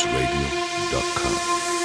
BluesRadio.com.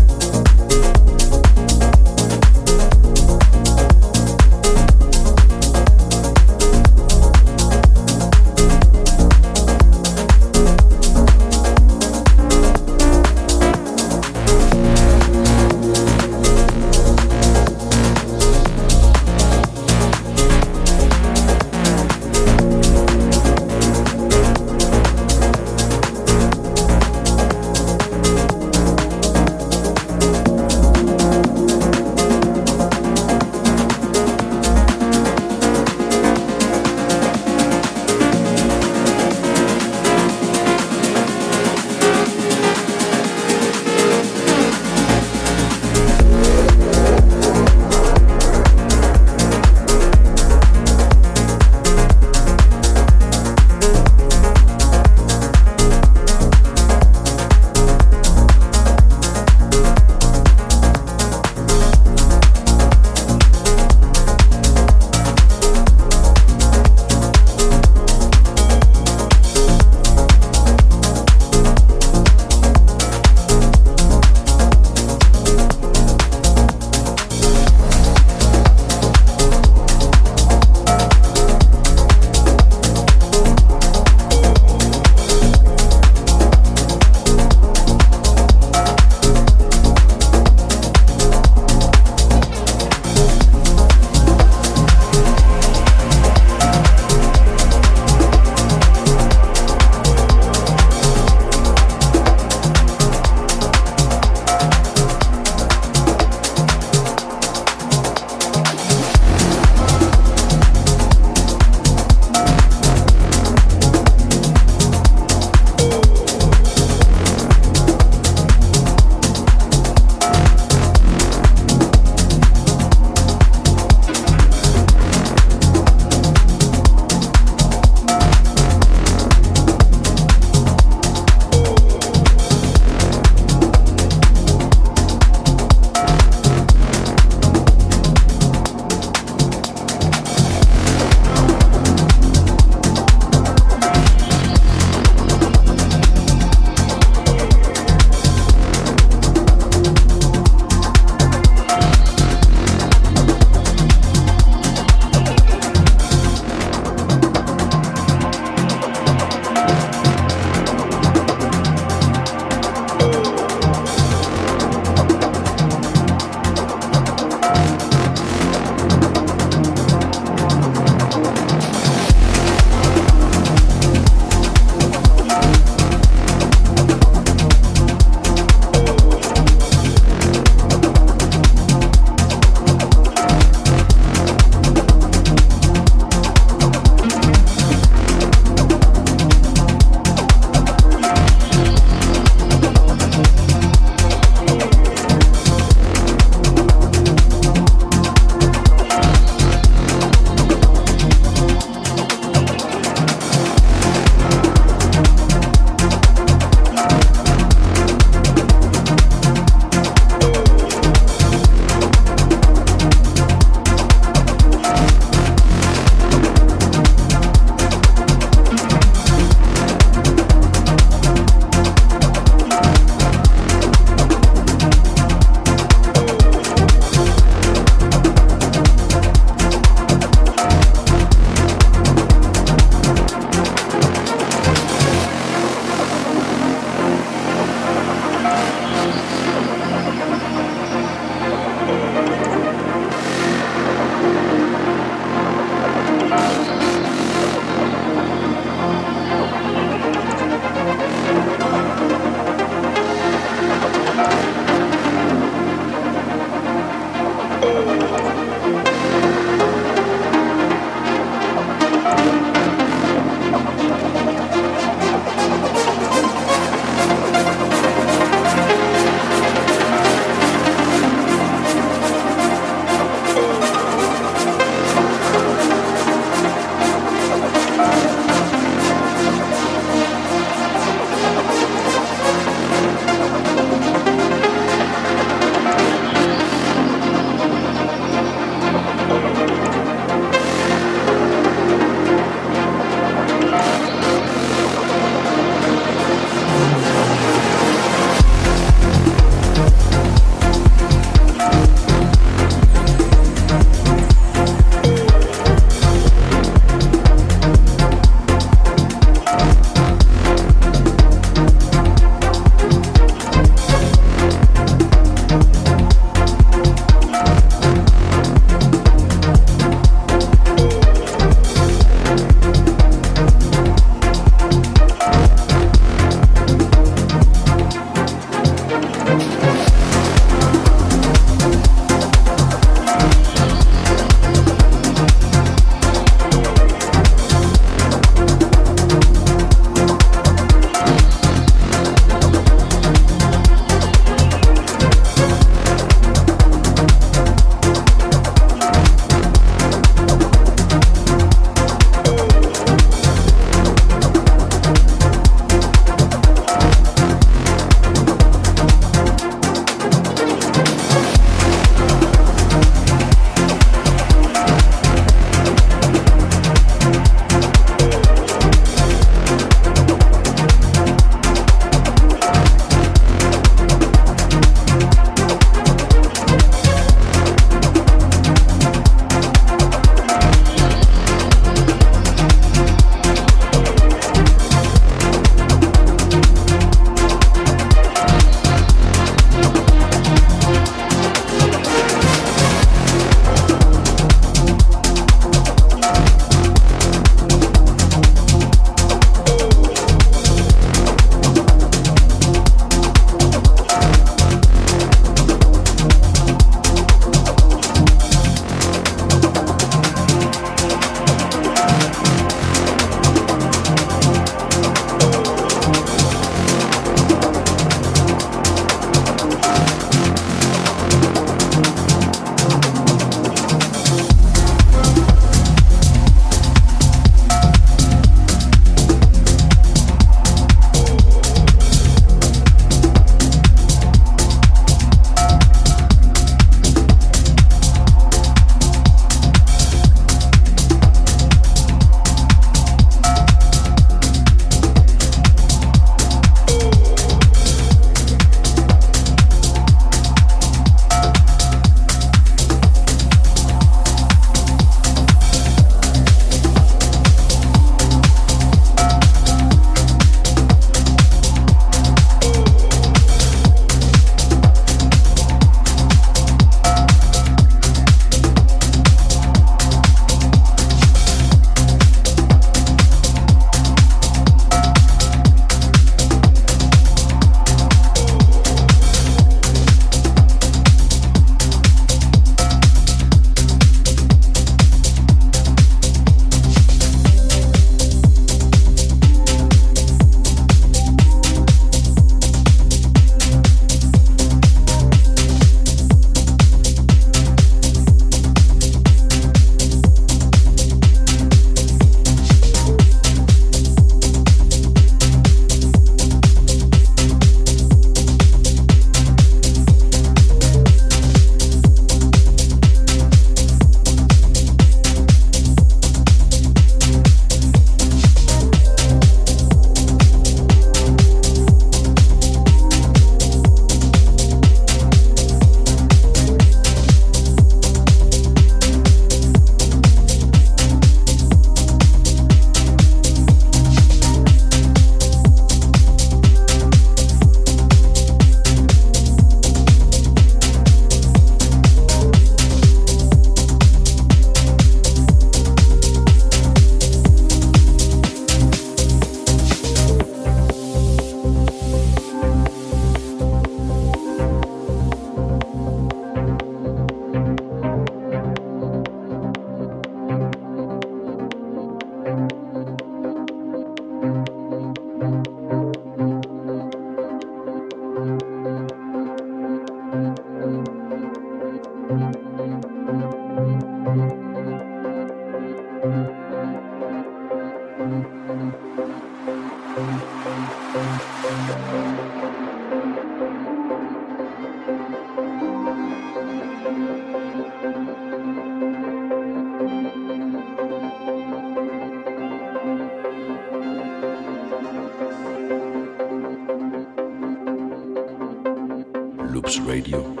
Radio.